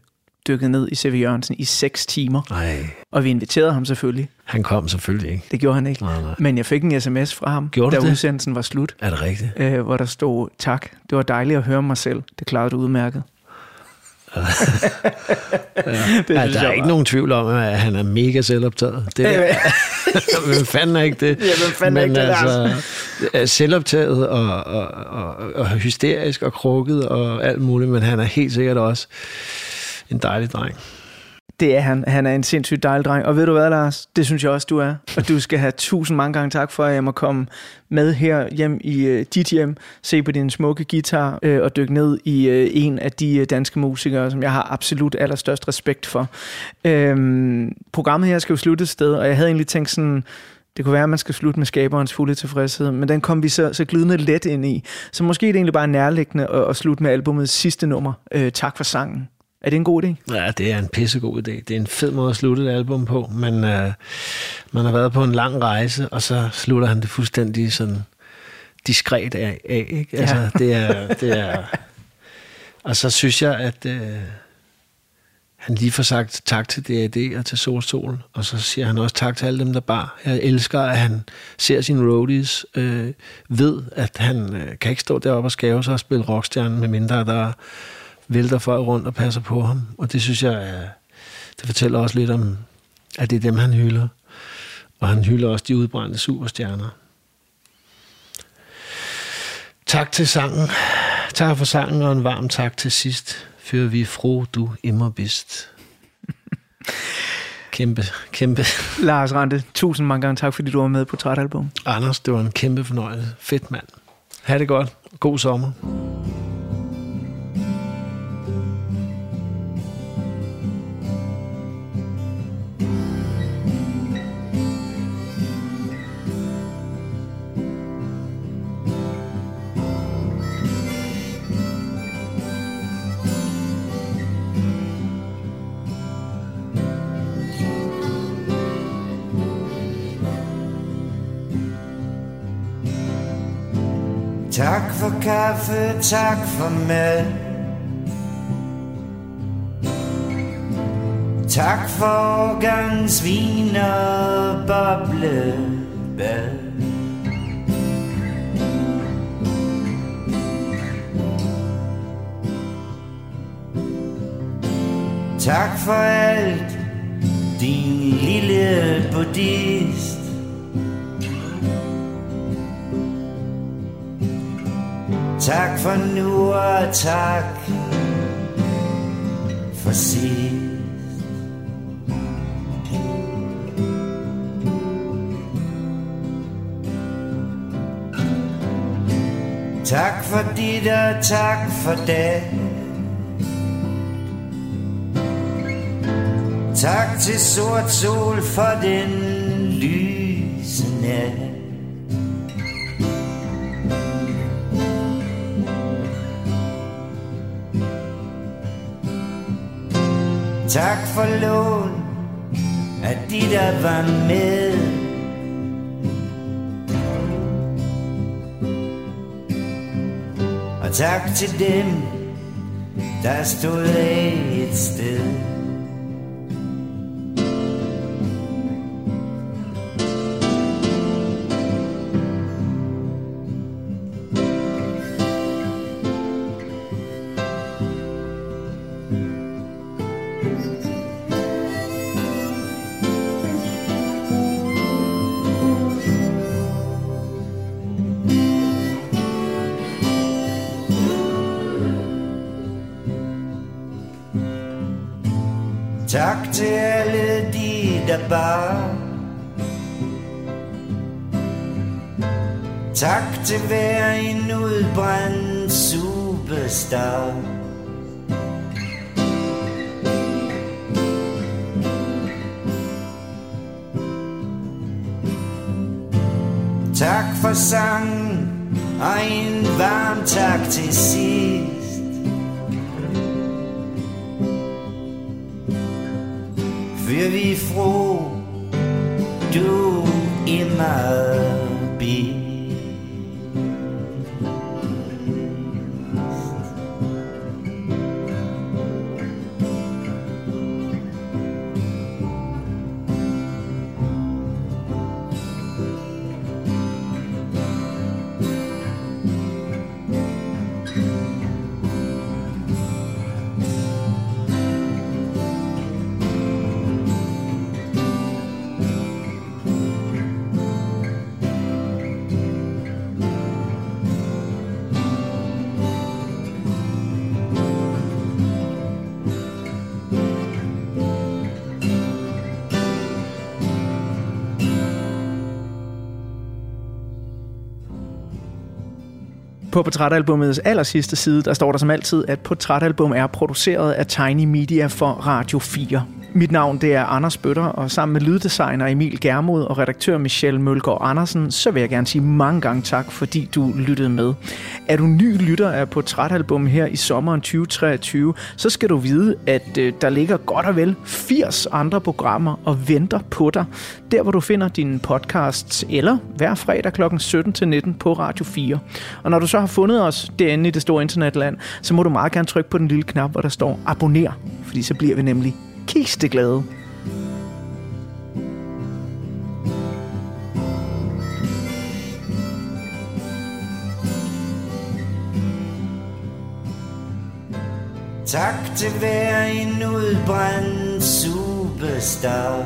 dykkede ned i C.V. Jørgensen i seks timer. Nej, Og vi inviterede ham selvfølgelig. han kom selvfølgelig ikke. Det gjorde han ikke. Nej, nej. Men jeg fik en sms fra ham, Gjorde da det? udsendelsen var slut, Er det rigtigt? øh, hvor der stod, tak, det var dejligt at høre mig selv. Det klarede du udmærket. Det Ja, der er ikke nogen tvivl om, at han er mega selvoptaget. Det der. hvem fanden er ikke det? Ja, hvem fanden er Men ikke det, altså, er selvoptaget og, og, og, og hysterisk og krukket og alt muligt, men han er helt sikkert også en dejlig dreng. Det er han. Han er en sindssygt dejlig dreng. Og ved du hvad, Lars? Det synes jeg også, du er. Og du skal have tusind mange gange tak for, at jeg må komme med her hjem i uh, dit hjem, se på din smukke guitar uh, og dykke ned i uh, en af de uh, danske musikere, som jeg har absolut allerstørst respekt for. Uh, programmet her skal jo slutte et sted, og jeg havde egentlig tænkt sådan... Det kunne være, at man skal slutte med skaberens fulde tilfredshed, men den kom vi så, så glidende let ind i. Så måske er det egentlig bare nærliggende at, at slutte med albumets sidste nummer. Uh, tak for sangen. Er det en god idé? Ja, det er en pissegod idé. Det er en fed måde at slutte et album på, men øh, man har været på en lang rejse, og så slutter han det fuldstændig sådan diskret af, af ikke? Altså, Ja. det er, det er... Og så synes jeg, at øh, han lige får sagt tak til D.A.D. og til Solstol, og så siger han også tak til alle dem, der bar. Jeg elsker, at han ser sine roadies, øh, ved, at han øh, kan ikke stå deroppe og skave sig og spille rockstjerne, med mindre der vælter folk rundt og passer på ham. Og det synes jeg, det fortæller også lidt om, at det er dem, han hylder. Og han hylder også de udbrændte superstjerner. Tak til sangen. Tak for sangen, og en varm tak til sidst. Før vi fro, du immer bist. Kæmpe, kæmpe. Lars Rante, tusind mange gange tak, fordi du var med på Trætalbum. Anders, det var en kæmpe fornøjelse. Fedt mand. Ha' det godt. God sommer. Kaffe, tak for mad. Tak for årgangsvin og boblebad. Tak for alt, din lille buddhist. Tak for nu og tak for sidst. Tak for dit og tak for det Tak til sort sol for den lyse nat Tak for lån af de der var med. Og tak til dem der stod af et sted. Til alle de, der bare. Tak til hver en udbrændt superstar. Tak for sangen og en varm tak til sig For vi fro du immer På portrætalbumets aller sidste side, der står der som altid, at portrætalbum er produceret af Tiny Media for Radio 4. Mit navn det er Anders Bøtter, og sammen med lyddesigner Emil Germod og redaktør Michelle Mølgaard Andersen, så vil jeg gerne sige mange gange tak, fordi du lyttede med. Er du ny lytter af Portrætalbum her i sommeren 2023, så skal du vide, at øh, der ligger godt og vel 80 andre programmer og venter på dig. Der hvor du finder dine podcasts, eller hver fredag kl. 17-19 på Radio 4. Og når du så har fundet os derinde i det store internetland, så må du meget gerne trykke på den lille knap, hvor der står abonner, fordi så bliver vi nemlig kisteglade. Tak til hver en udbrændt superstar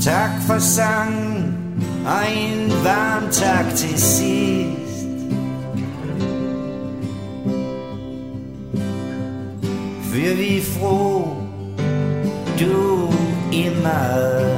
Tak for sangen og en varm tak til sidst For vi fro du immer